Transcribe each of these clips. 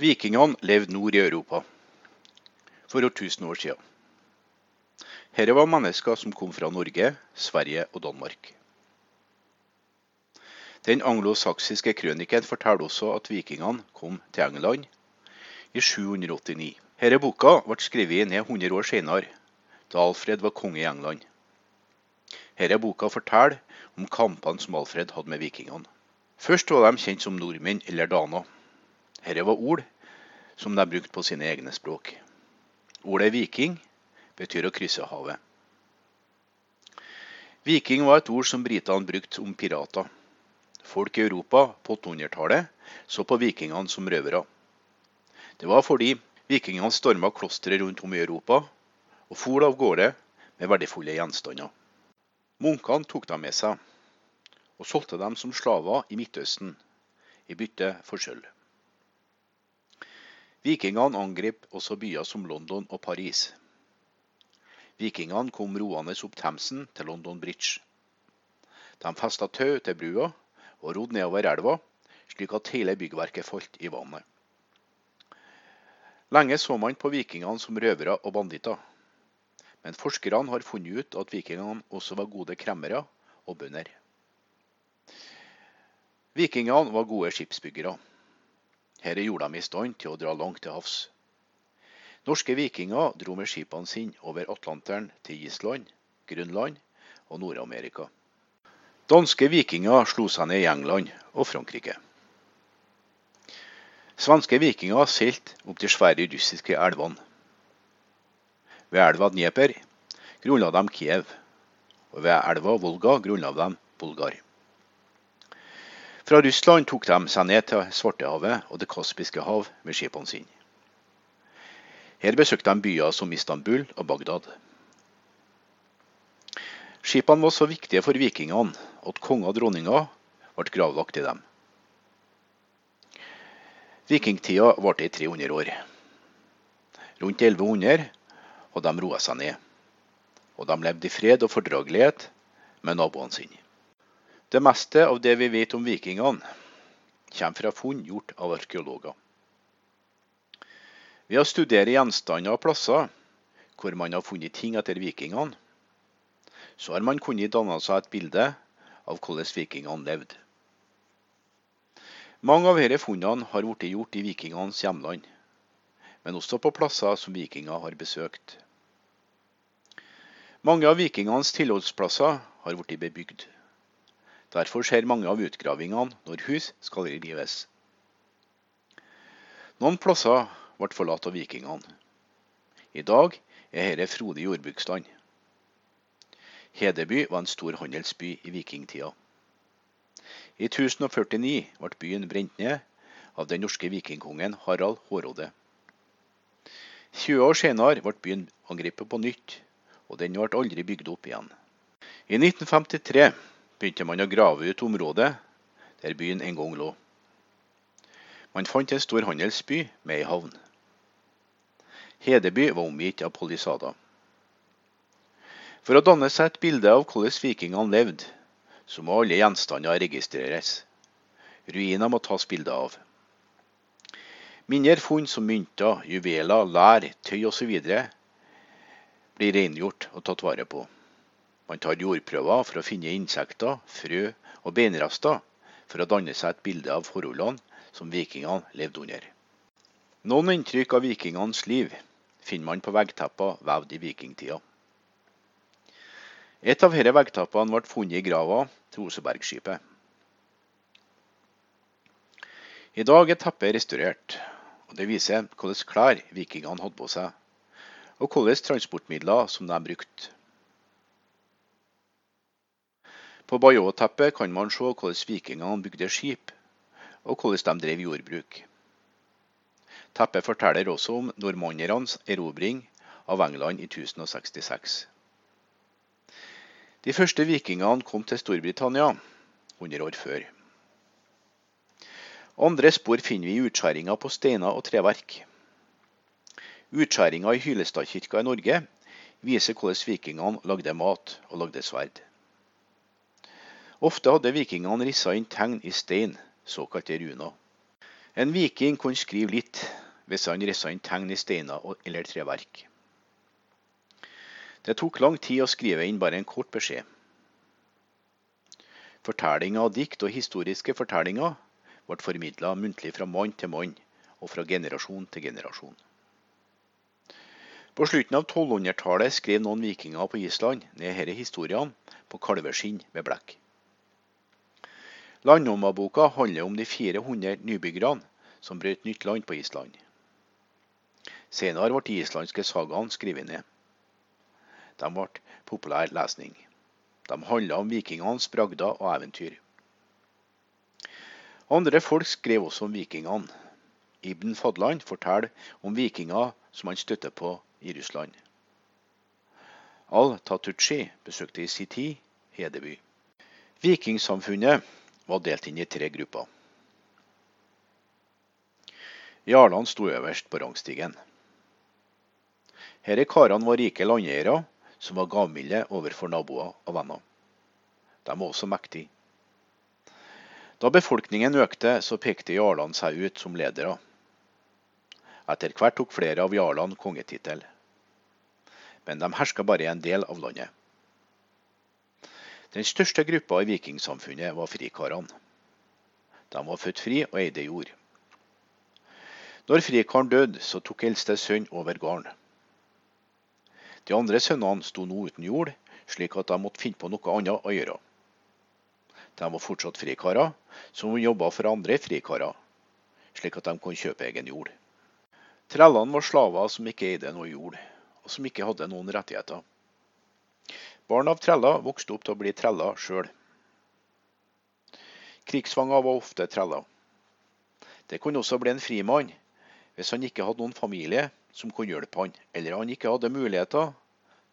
Vikingene levde nord i Europa for tusen år siden. Dette var mennesker som kom fra Norge, Sverige og Danmark. Den anglosaksiske krøniken forteller også at vikingene kom til England i 789. Denne boka ble skrevet ned 100 år senere, da Alfred var konge i England. Denne boka forteller om kampene som Alfred hadde med vikingene. Først var de kjent som nordmenn eller daner. Dette var ord som de brukte på sine egne språk. Ordet viking betyr å krysse havet. Viking var et ord som britene brukte om pirater. Folk i Europa på 800-tallet så på vikingene som røvere. Det var fordi vikingene storma klostre rundt om i Europa og for av gårde med verdifulle gjenstander. Munkene tok dem med seg og solgte dem som slaver i Midtøsten i bytte for sølv. Vikingene angrep også byer som London og Paris. Vikingene kom roende opp Themsen til London Bridge. De festa tau til brua og rodde nedover elva, slik at hele byggverket falt i vannet. Lenge så man på vikingene som røvere og banditter. Men forskerne har funnet ut at vikingene også var gode kremmere og bønder. Vikingene var gode skipsbyggere. Dette jorda mi i stand til å dra langt til havs. Norske vikinger dro med skipene sine over Atlanteren til Island, Grønland og Nord-Amerika. Danske vikinger slo seg ned i England og Frankrike. Svenske vikinger seilte opp de svære russiske elvene. Ved elva Dnieper grunnla de Kiev, og ved elva Volga grunnla de Bulgar. Fra Russland tok de seg ned til Svartehavet og Det kaspiske hav med skipene sine. Her besøkte de byer som Istanbul og Bagdad. Skipene var så viktige for vikingene at konger og dronninger ble gravlagt i dem. Vikingtida varte i 300 år. Rundt 1100 og de roa seg ned. Og de levde i fred og fordragelighet med naboene sine. Det meste av det vi vet om vikingene, kommer fra funn gjort av arkeologer. Ved å studere gjenstander og plasser hvor man har funnet ting etter vikingene, så har man kunnet danne seg et bilde av hvordan vikingene levde. Mange av disse funnene har blitt gjort i vikingenes hjemland men også på plasser som vikinger har besøkt. Mange av vikingenes tilholdsplasser har blitt bebygd. Derfor skjer mange av utgravingene når hus skal rives. Noen plasser ble forlatt av vikingene. I dag er dette frodig jordbruksland. Hedeby var en stor handelsby i vikingtida. I 1049 ble byen brent ned av den norske vikingkongen Harald Hårråde. 20 år senere ble byen angrepet på nytt, og den ble aldri bygd opp igjen. I 1953 begynte man å grave ut området der byen en gang lå. Man fant en stor handelsby med ei havn. Hedeby var omgitt av polisader. For å danne seg et bilde av hvordan vikingene levde, så må alle gjenstander registreres. Ruiner må tas bilde av. Mindre funn som mynter, juveler, lær, tøy osv. blir rengjort og tatt vare på. Man tar jordprøver for å finne insekter, frø og beinrester for å danne seg et bilde av forholdene som vikingene levde under. Noen inntrykk av vikingenes liv finner man på veggtepper vevd i vikingtida. Et av disse veggteppene ble funnet i grava til Osebergskipet. I dag er teppet restaurert, og Det viser hvilke klær vikingene hadde på seg, og hvilke transportmidler som de brukte. På Bajåteppet kan man se hvordan vikingene bygde skip, og hvordan de drev jordbruk. Teppet forteller også om nordmannernes erobring av England i 1066. De første vikingene kom til Storbritannia 100 år før. Andre spor finner vi i utskjæringer på steiner og treverk. Utskjæringa i Hylestadkirka i Norge viser hvordan vikingene lagde mat og lagde sverd. Ofte hadde vikingene rissa inn tegn i stein, såkalte runer. En viking kunne skrive litt hvis han rissa inn tegn i steiner eller treverk. Det tok lang tid å skrive inn bare en kort beskjed. Fortellinger av dikt og historiske fortellinger ble formidla muntlig fra mann til mann og fra generasjon til generasjon. På slutten av 1200-tallet skrev noen vikinger på Island ned disse historiene på kalveskinn med blekk. Landnummerboka handler om de 400 nybyggerne som brøt nytt land på Island. Senere ble de islandske sagaene skrevet ned. De ble populær lesning. De handla om vikingenes bragder og eventyr. Andre folk skrev også om vikingene. Ibn Fadland forteller om vikinger som han støtter på i Russland. Al-Tatuchi besøkte i sin tid Hedeby. Vikingsamfunnet var delt inn i tre grupper. Jarlene sto øverst på rangstigen. Disse karene var rike landeiere som var gavmilde overfor naboer og venner. De var også mektige. Da befolkningen økte, så pekte jarlene seg ut som ledere. Etter hvert tok flere av jarlene kongetittel. Men de herska bare i en del av landet. Den største gruppa i vikingsamfunnet var frikarene. De var født fri og eide jord. Når frikaren døde, så tok eldste sønn over gården. De andre sønnene sto nå uten jord, slik at de måtte finne på noe annet å gjøre. De var fortsatt frikarer, som jobba for andre frikarer, slik at de kunne kjøpe egen jord. Trellene var slaver som ikke eide noe jord, og som ikke hadde noen rettigheter. Barn av treller vokste opp til å bli treller sjøl. Krigsfanger var ofte treller. Det kunne også bli en frimann hvis han ikke hadde noen familie som kunne hjelpe han, eller han ikke hadde muligheter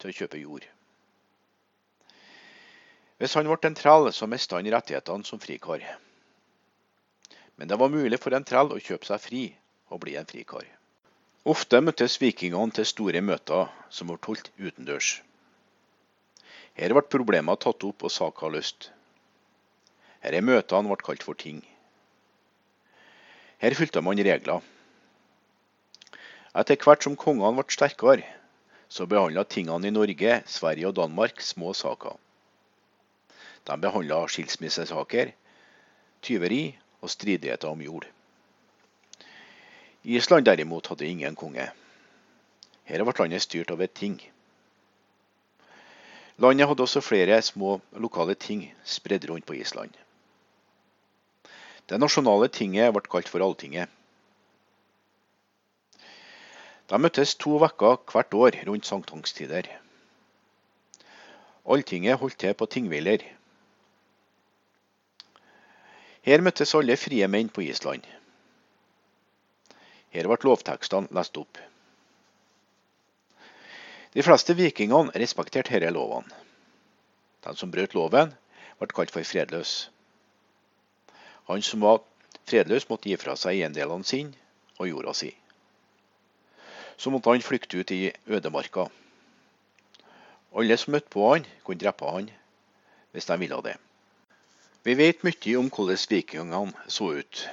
til å kjøpe jord. Hvis han ble en trell, så mista han rettighetene som frikar. Men det var mulig for en trell å kjøpe seg fri og bli en frikar. Ofte møttes vikingene til store møter som ble holdt utendørs. Her ble problemer tatt opp og saker løst. Disse møtene ble kalt for ting. Her fulgte man regler. Etter hvert som kongene ble sterkere, så behandla tingene i Norge, Sverige og Danmark små saker. De behandla skilsmissesaker, tyveri og stridigheter om jord. Island derimot hadde ingen konge. Her ble landet styrt av et ting. Landet hadde også flere små lokale ting spredd rundt på Island. Det nasjonale tinget ble kalt for Alltinget. De møttes to uker hvert år rundt sankthanstider. Alltinget holdt til på Tingviller. Her møttes alle frie menn på Island. Her ble lovtekstene lest opp. De fleste vikingene respekterte disse lovene. Den som brøt loven, ble kalt for fredløs. Han som var fredløs, måtte gi fra seg eiendelene sine og jorda si så måtte han flykte ut i ødemarka. Alle som møtte på han, kunne drepe han hvis de ville det. Vi vet mye om hvordan vikingene så ut.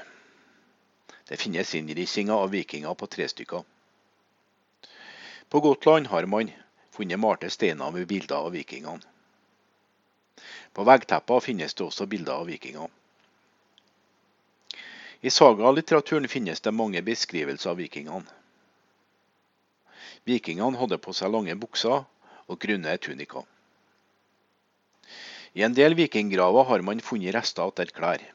Det finnes innrissinger av vikinger på tre stykker. På Gotland har man funnet malte steiner med bilder av vikingene. På veggtepper finnes det også bilder av vikinger. I sagalitteraturen finnes det mange beskrivelser av vikingene. Vikingene hadde på seg lange bukser og grunne tuniker. I en del vikinggraver har man funnet rester etter klær.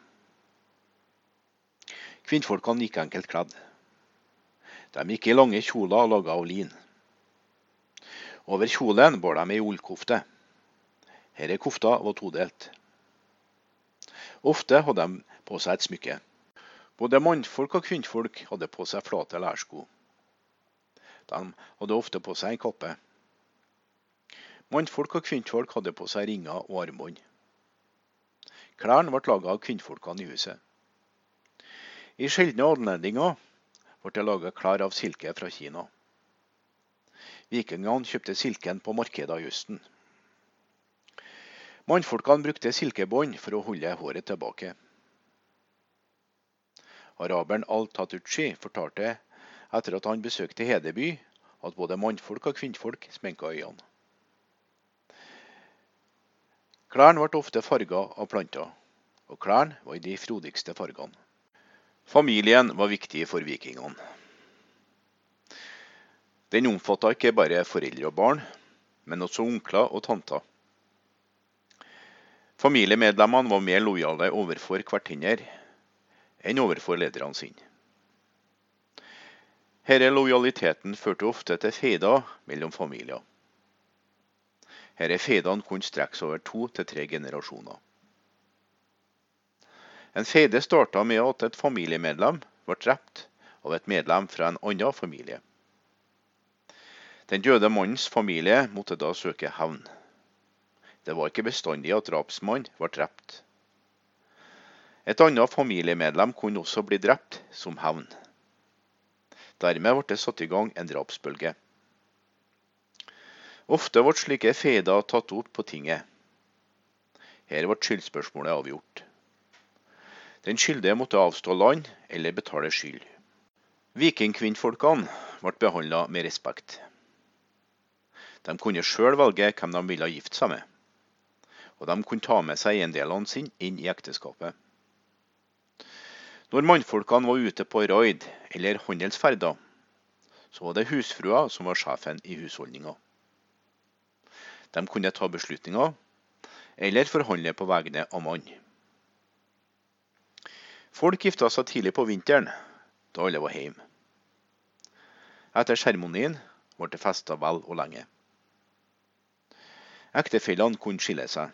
Kvinnfolkene gikk enkelt kledd. De gikk i lange kjoler laget av lin. Over kjolen bar de ei ullkofte. Denne kofta var todelt. Ofte hadde de på seg et smykke. Både mannfolk og kvinnfolk hadde på seg flate lærsko. De hadde ofte på seg en kappe. Mannfolk og kvinnfolk hadde på seg ringer og armbånd. Klærne ble laga av kvinnfolkene i huset. I sjeldne anledninger ble det laga klær av silke fra Kina. Vikingene kjøpte silken på markedet i Østen. Mannfolkene brukte silkebånd for å holde håret tilbake. Araberen al-Tatuchi fortalte etter at han besøkte Hedeby, at både mannfolk og kvinnfolk sminka øynene. Klærne ble ofte farga av planter, og klærne var i de frodigste fargene. Familien var viktig for vikingene. Den omfatta ikke bare foreldre og barn, men også onkler og tanter. Familiemedlemmene var mer lojale overfor hverandre enn overfor lederne sine. Denne lojaliteten førte ofte til feider mellom familier. Disse feidene kunne strekke seg over to til tre generasjoner. En feide starta med at et familiemedlem ble drept av et medlem fra en annen familie. Den døde mannens familie måtte da søke hevn. Det var ikke bestandig at drapsmannen var drept. Et annet familiemedlem kunne også bli drept som hevn. Dermed ble det satt i gang en drapsbølge. Ofte ble slike feider tatt opp på tinget. Her ble skyldspørsmålet avgjort. Den skyldige måtte avstå land eller betale skyld. Vikingkvinnfolkene ble behandla med respekt. De kunne sjøl velge hvem de ville gifte seg med, og de kunne ta med seg eiendelene sine inn i ekteskapet. Når mannfolkene var ute på raid eller handelsferder, så var det husfrua som var sjefen i husholdninga. De kunne ta beslutninger eller forhandle på vegne av mann. Folk gifta seg tidlig på vinteren, da alle var hjemme. Etter seremonien ble det festa vel og lenge. Ektefellene kunne skille seg.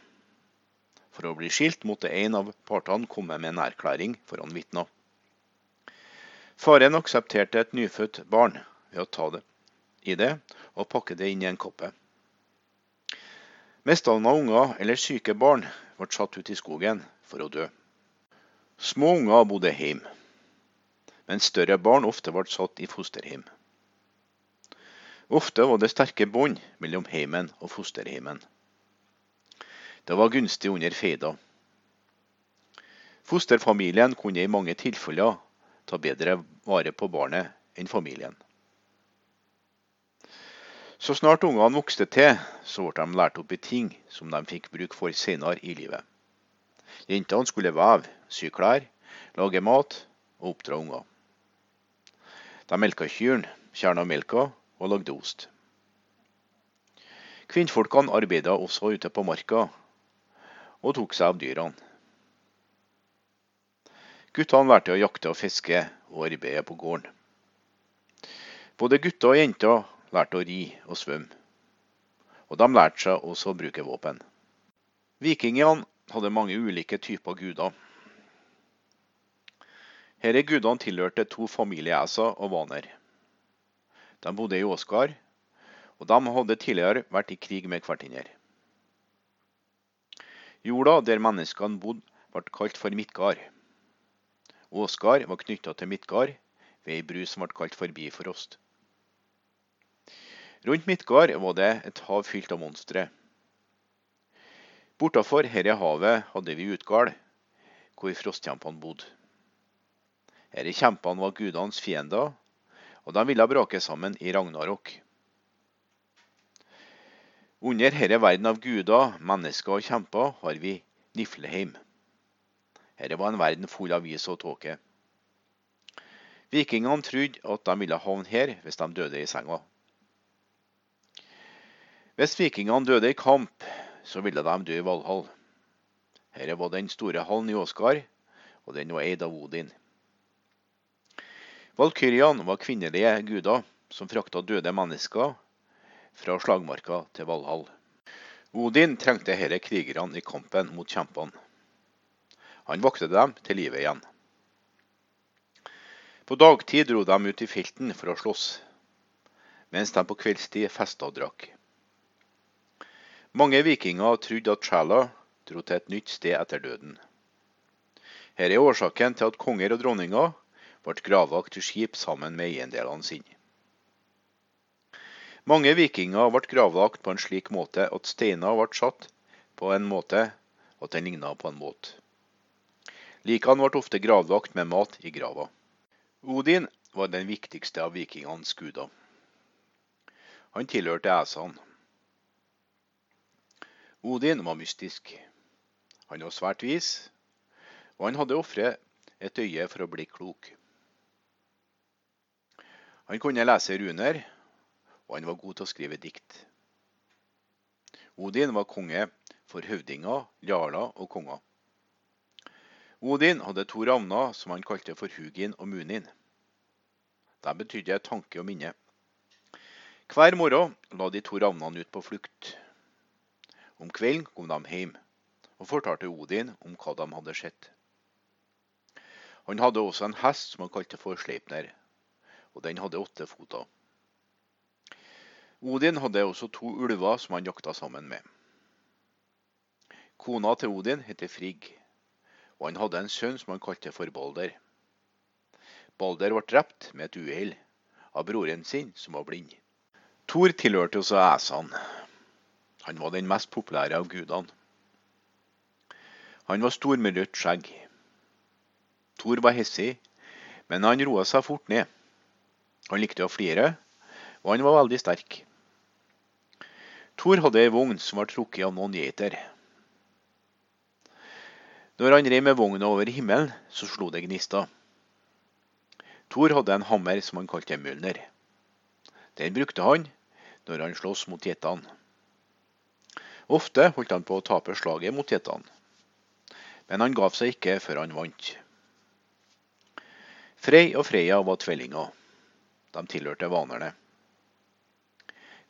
For å bli skilt måtte en av partene komme med en erklæring foran vitner. Faren aksepterte et nyfødt barn ved å ta det i det og pakke det inn i en koppe. Mistalna unger eller syke barn ble satt ut i skogen for å dø. Små unger bodde hjemme, mens større barn ofte ble satt i fosterhjem. Ofte var det sterke bånd mellom heimen og fosterhjemmen. Det var gunstig under feida. Fosterfamilien kunne i mange tilfeller ta bedre vare på barnet enn familien. Så snart ungene vokste til, så ble de lært opp i ting som de fikk bruk for senere i livet. Jentene skulle veve, sy klær, lage mat og oppdra unger. De melka kyrne, kjerna melka og lagde ost. Kvinnfolkene arbeida også ute på marka og tok seg av dyrene. Guttene lærte å jakte og fiske og arbeide på gården. Både gutter og jenter lærte å ri og svømme, og de lærte seg også å bruke våpen. Vikingene hadde mange ulike typer guder. Disse gudene tilhørte to familieæser og vaner. De bodde i Åsgard, og de hadde tidligere vært i krig med hverandre. Jorda der menneskene bodde, ble kalt for Midgard. Åsgard var knytta til Midgard ved ei bru som ble kalt for Bifrost. Rundt Midgard var det et hav fylt av monstre. Bortafor dette havet hadde vi Utgard, hvor frostkjempene bodde. Disse kjempene var gudenes fiender, og de ville brake sammen i Ragnarok. Under denne verden av guder, mennesker og kjemper har vi Nifleheim. Dette var en verden full av is og tåke. Vikingene trodde at de ville havne her hvis de døde i senga. Hvis vikingene døde i kamp, så ville de dø i Valhall. Dette var den store hallen i Åsgard, og den var eid av Odin. Valkyrjene var kvinnelige guder som frakta døde mennesker fra slagmarka til Valhall. Odin trengte disse krigerne i kampen mot kjempene. Han vokste dem til live igjen. På dagtid dro de ut i felten for å slåss, mens de på kveldstid festa og drakk. Mange vikinger trodde at sjela dro til et nytt sted etter døden. Her er årsaken til at konger og dronninger ble gravlagt til skip sammen med eiendelene sine. Mange vikinger ble gravlagt på en slik måte at steiner ble satt på en måte at den ligna på en båt. Likene ble ofte gravlagt med mat i grava. Odin var den viktigste av vikingenes guder. Han tilhørte æsene. Odin var mystisk. Han var svært vis, og han hadde ofret et øye for å bli klok. Han kunne lese runer, og han var god til å skrive dikt. Odin var konge for høvdinger, jarler og konger. Odin hadde to ravner som han kalte for Hugin og Munin. De betydde tanke og minne. Hver morgen la de to ravnene ut på flukt. Om kvelden kom de hjem og fortalte Odin om hva de hadde sett. Han hadde også en hest som han kalte for Sleipner, og den hadde åtte foter. Odin hadde også to ulver som han jakta sammen med. Kona til Odin heter Frigg og han hadde en sønn som han kalte for Balder. Balder ble drept med et uhell av broren sin, som var blind. Thor tilhørte også æsene. Han var den mest populære av gudene. Han var stor med rødt skjegg. Thor var hissig, men han roa seg fort ned. Han likte å flire, og han var veldig sterk. Thor hadde ei vogn som var trukket av noen geiter. Når han rei med vogna over himmelen, så slo det gnister. Thor hadde en hammer som han kalte Mjølner. Den brukte han når han sloss mot geitene. Ofte holdt han på å tape slaget mot geitene, men han gav seg ikke før han vant. Frey og Freya var tvillinger. De tilhørte vanerne.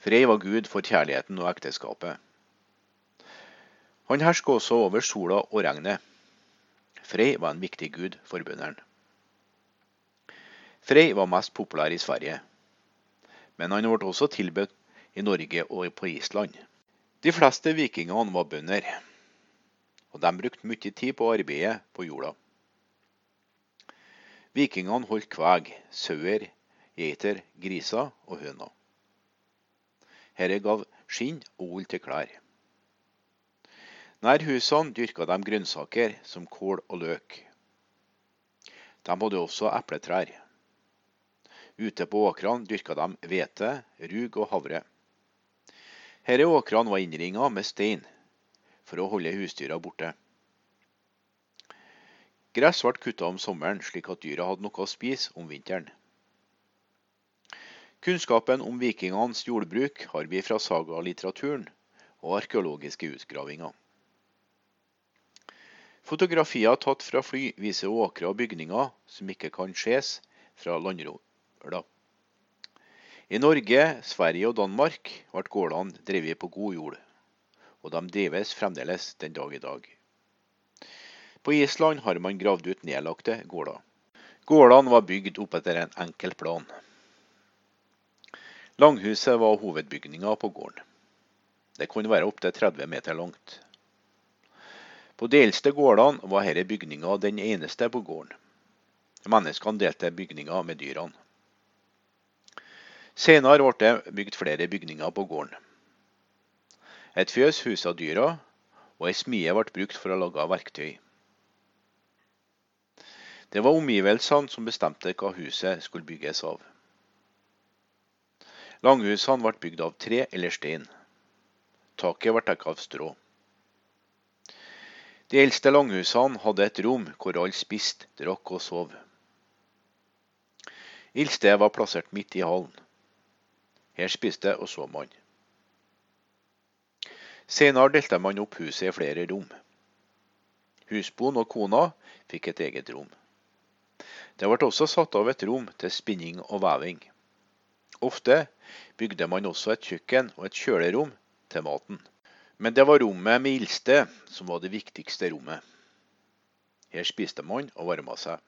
Frey var gud for kjærligheten og ekteskapet. Han hersker også over sola og regnet. Frey var en viktig gud for bøndene. Frey var mest populær i Sverige, men han ble også tilbudt i Norge og på Island. De fleste vikingene var bønder, og de brukte mye tid på arbeidet på jorda. Vikingene holdt kveg, sauer, geiter, griser og høner. Herre gav skinn og ull til klær. Nær husene dyrka de grønnsaker som kål og løk. De hadde også epletrær. Ute på åkrene dyrka de hvete, rug og havre. Herre åkrene var innringa med stein for å holde husdyra borte. Gress ble kutta om sommeren, slik at dyra hadde noe å spise om vinteren. Kunnskapen om vikingenes jordbruk har vi fra sagalitteraturen og arkeologiske utgravinger. Fotografier tatt fra fly viser åkre og bygninger som ikke kan ses fra landrola. I Norge, Sverige og Danmark ble gårdene drevet på god jord, og de drives fremdeles den dag i dag. På Island har man gravd ut nedlagte gårder. Gårdene var bygd opp etter en enkel plan. Langhuset var hovedbygninga på gården. Det kunne være opptil 30 meter langt. På de eldste gårdene var denne bygninga den eneste på gården. Menneskene delte bygninga med dyrene. Senere ble det bygd flere bygninger på gården. Et fjøs husa dyra, og ei smie ble brukt for å lage verktøy. Det var omgivelsene som bestemte hva huset skulle bygges av. Langhusene ble bygd av tre eller stein. Taket ble dekket av strå. De eldste langhusene hadde et rom hvor alle spiste, drakk og sov. Ildstedet var plassert midt i hallen. Her spiste og sov man. Senere delte man opp huset i flere rom. Husboen og kona fikk et eget rom. Det ble også satt av et rom til spinning og veving. Ofte bygde man også et kjøkken og et kjølerom til maten. Men det var rommet med ildsted som var det viktigste rommet. Her spiste man og varma seg.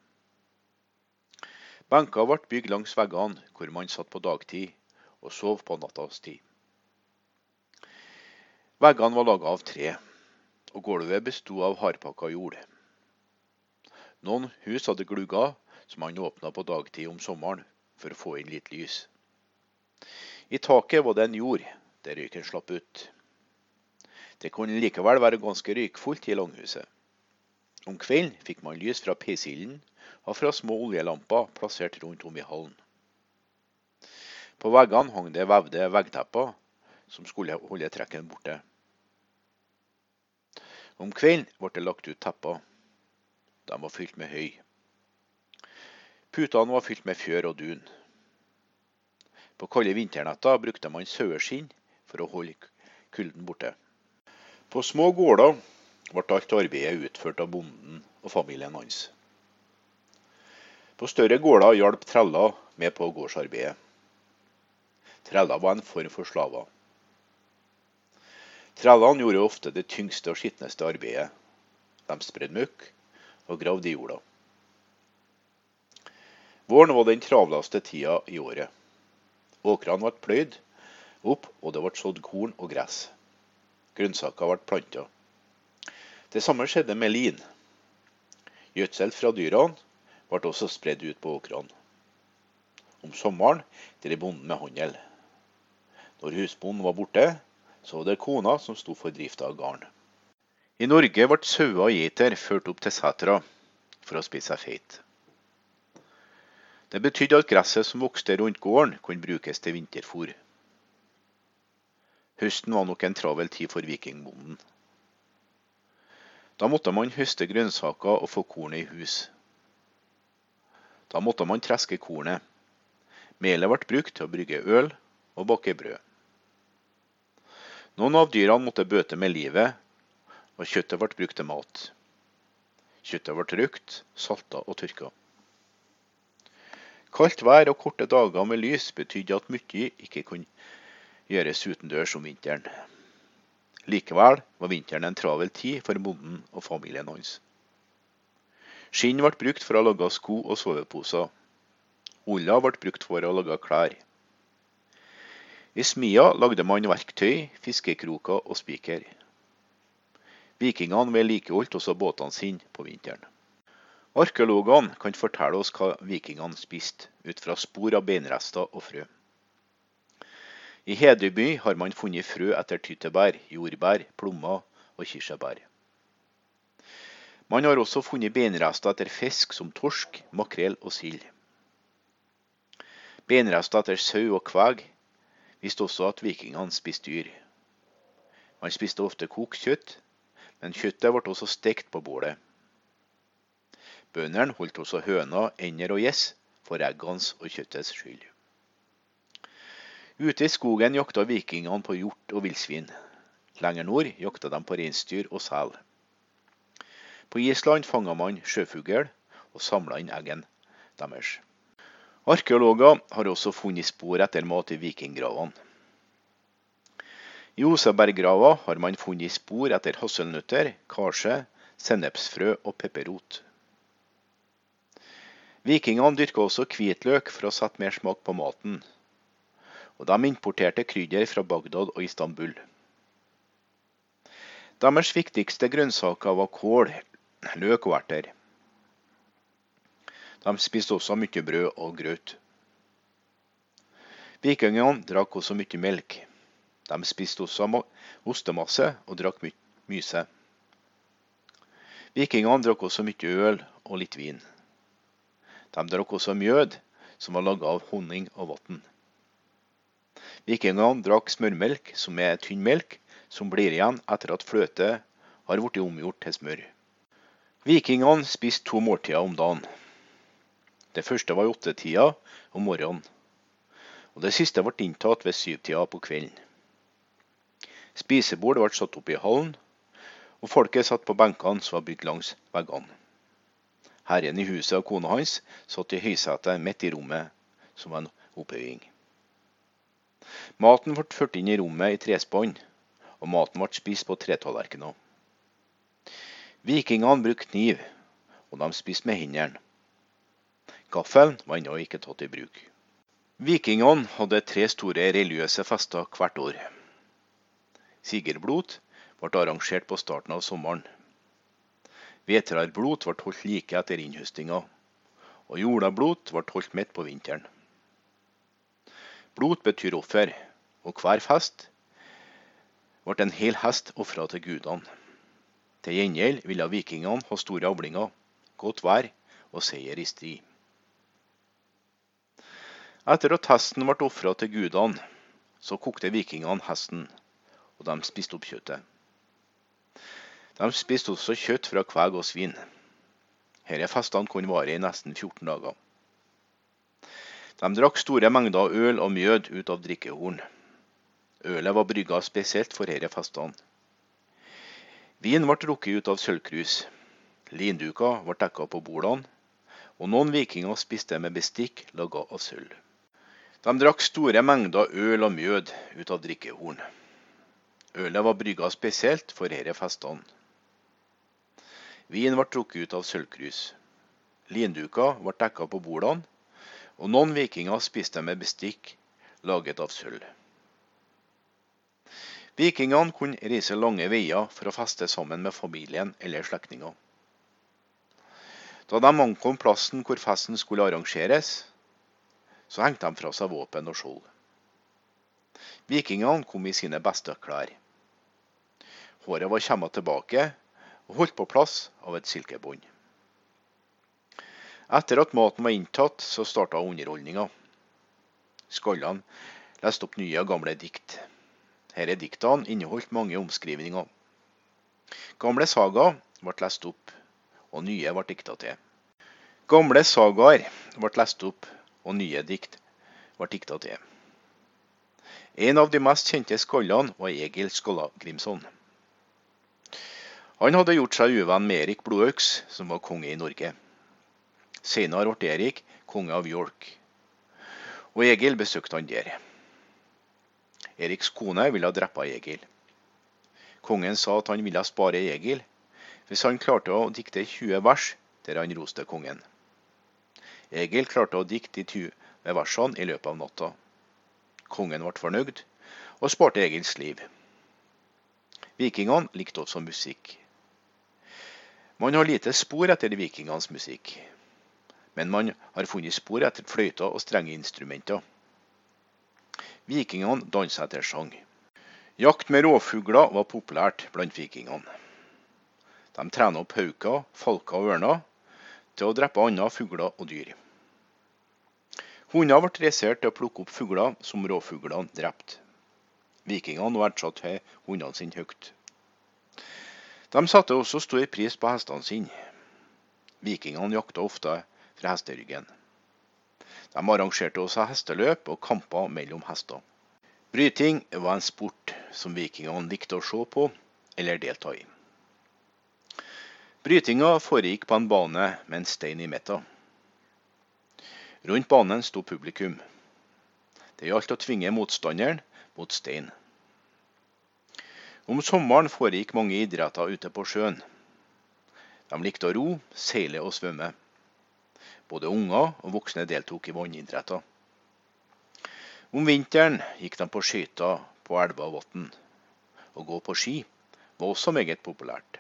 Benker ble bygd langs veggene, hvor man satt på dagtid og sov på nattas tid. Veggene var laga av tre, og gulvet besto av hardpakka jord. Noen hus hadde glugger som man åpna på dagtid om sommeren for å få inn litt lys. I taket var det en jord der røyken slapp ut. Det kunne likevel være ganske røykfullt i langhuset. Om kvelden fikk man lys fra peisilden og fra små oljelamper plassert rundt om i hallen. På veggene hang det vevde veggtepper som skulle holde trekken borte. Om kvelden ble det lagt ut tepper. De var fylt med høy. Putene var fylt med fjør og dun. På kalde vinternetter brukte man saueskinn for å holde kulden borte. På små gårder ble alt arbeidet utført av bonden og familien hans. På større gårder hjalp treller med på gårdsarbeidet. Treller var en form for slaver. Trellene gjorde ofte det tyngste og skitneste arbeidet. De spredde møkk og gravde i jorda. Våren var den travleste tida i året. Åkrene ble pløyd opp, og det ble sådd korn og gress. Grønnsaker ble planta. Det samme skjedde med lin. Gjødsel fra dyrene ble også spredd ut på åkrene. Om sommeren drev bonden med handel. Når husbonden var borte, så var det kona som sto for drifta av gården. I Norge ble sauer og geiter ført opp til setra for å spise seg feit. Det betydde at gresset som vokste rundt gården, kunne brukes til vinterfôr. Høsten var nok en travel tid for vikingbonden. Da måtte man høste grønnsaker og få kornet i hus. Da måtte man treske kornet. Melet ble brukt til å brygge øl og bake brød. Noen av dyrene måtte bøte med livet, og kjøttet ble brukt til mat. Kjøttet ble røkt, salta og tørka. Kaldt vær og korte dager med lys betydde at mye ikke kunne gjøres utendørs om vinteren. Likevel var vinteren en travel tid for bonden og familien hans. Skinn ble brukt for å lage sko og soveposer. Ulla ble brukt for å lage klær. I smia lagde man verktøy, fiskekroker og spiker. Vikingene vedlikeholdt også båtene sine på vinteren. Arkeologene kan fortelle oss hva vikingene spiste, ut fra spor av beinrester og frø. I Hedeby har man funnet frø etter tyttebær, jordbær, plommer og kirsebær. Man har også funnet beinrester etter fisk som torsk, makrell og sild. Beinrester etter sau og kveg visste også at vikingene spiste dyr. Man spiste ofte kokt kjøtt, men kjøttet ble også stekt på bålet. Bøndene holdt også høner, ender og gjess for eggenes og kjøttets skyld. Ute i skogen jakta vikingene på hjort og villsvin. Lenger nord jakta de på reinsdyr og sel. På Island fanga man sjøfugl og samla inn eggen deres. Arkeologer har også funnet spor etter mat i vikinggravene. I Oseberggrava har man funnet spor etter hasselnøtter, karse, sennepsfrø og pepperrot. Vikingene dyrka også hvitløk for å sette mer smak på maten, og de importerte krydder fra Bagdad og Istanbul. Deres viktigste grønnsaker var kål, løk og erter. De spiste også mye brød og grøt. Vikingene drakk også mye melk. De spiste også ostemasse og drakk my myse. Vikingene drakk også mye øl og litt vin. De drakk også mjød, som var laga av honning og vann. Vikingene drakk smørmelk, som er tynn melk som blir igjen etter at fløte har blitt omgjort til smør. Vikingene spiste to måltider om dagen. Det første var i åttetida om morgenen, og det siste ble inntatt ved syvtida på kvelden. Spisebordet ble satt opp i hallen, og folket satt på benkene som var bygd langs veggene. Herren i huset og kona hans satt i høysetet midt i rommet, som en opphøying. Maten ble ført inn i rommet i trespann, og maten ble spist på tretallerkener. Vikingene brukte kniv, og de spiste med hendene. Gaffelen var ennå ikke tatt i bruk. Vikingene hadde tre store religiøse fester hvert år. Sigerblot ble arrangert på starten av sommeren. Vetrarblot ble holdt like etter innhøstinga, og jordablot ble holdt midt på vinteren. Blot betyr offer, og hver fest ble en hel hest ofra til gudene. Til gjengjeld ville vikingene ha store avlinger, godt vær og seier i strid. Etter at hesten ble ofra til gudene, så kokte vikingene hesten, og de spiste opp kjøttet. De spiste også kjøtt fra kveg og svin. Disse festene kunne vare i nesten 14 dager. De drakk store mengder øl og mjød ut av drikkehorn. Ølet var brygga spesielt for disse festene. Vin ble drukket ut av sølvkrus. Linduker ble dekka på bordene, og noen vikinger spiste med bestikk laga av sølv. De drakk store mengder øl og mjød ut av drikkehorn. Ølet var brygga spesielt for disse festene. Vin ble drukket ut av sølvkrus. Linduker ble dekka på bordene, og noen vikinger spiste med bestikk laget av sølv. Vikingene kunne reise lange veier for å feste sammen med familien eller slektninger. Da de ankom plassen hvor festen skulle arrangeres, så hengte de fra seg våpen og skjold. Vikingene kom i sine beste klær. Håret var kjemma tilbake og holdt på plass av et silkebånd. Etter at maten var inntatt, så starta underholdninga. Skallene leste opp nye og gamle dikt. Disse diktene inneholdt mange omskrivninger. Gamle sagaer ble lest opp, og nye ble dikta til. Gamle sagaer ble lest opp, og nye dikt ble dikta til. En av de mest kjente skallene var Egil Skallagrimson. Han hadde gjort seg uvenn med Erik Blodøks, som var konge i Norge. Senere ble Erik konge av York, og Egil besøkte han der. Eriks kone ville drepe Egil. Kongen sa at han ville spare Egil hvis han klarte å dikte 20 vers der han roste kongen. Egil klarte å dikte de 20 versene i løpet av natta. Kongen ble fornøyd og sparte Egils liv. Vikingene likte også musikk. Man har lite spor etter vikingenes musikk men man har funnet spor etter fløyter og strenge instrumenter. Vikingene dansa etter sang. Jakt med rovfugler var populært blant vikingene. De trena opp hauker, falker og ørner til å drepe andre fugler og dyr. Hunder ble dressert til å plukke opp fugler som rovfuglene drepte. Vikingene verdsatte hundene sine høyt. De satte også stor pris på hestene sine. Vikingene jakta ofte fra hesteryggen. De arrangerte også hesteløp og kamper mellom hester. Bryting var en sport som vikingene likte å se på eller delta i. Brytinga foregikk på en bane med en stein i midten. Rundt banen sto publikum. Det gjaldt å tvinge motstanderen mot stein. Om sommeren foregikk mange idretter ute på sjøen. De likte å ro, seile og svømme. Både unger og voksne deltok i vannidretter. Om vinteren gikk de på skøyter på elver og vann. Å gå på ski var også meget populært.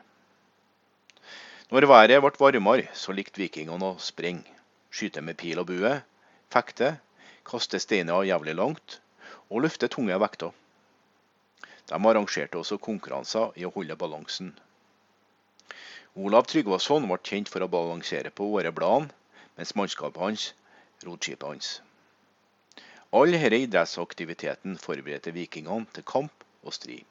Når været ble varmere, så likte vikingene å springe, skyte med pil og bue, fekte, kaste steiner jævlig langt og løfte tunge vekter. De arrangerte også konkurranser i å holde balansen. Olav Tryggvason ble kjent for å balansere på årebladene mens mannskapet hans rodde skipet hans. All denne idrettsaktiviteten forberedte vikingene til kamp og strid.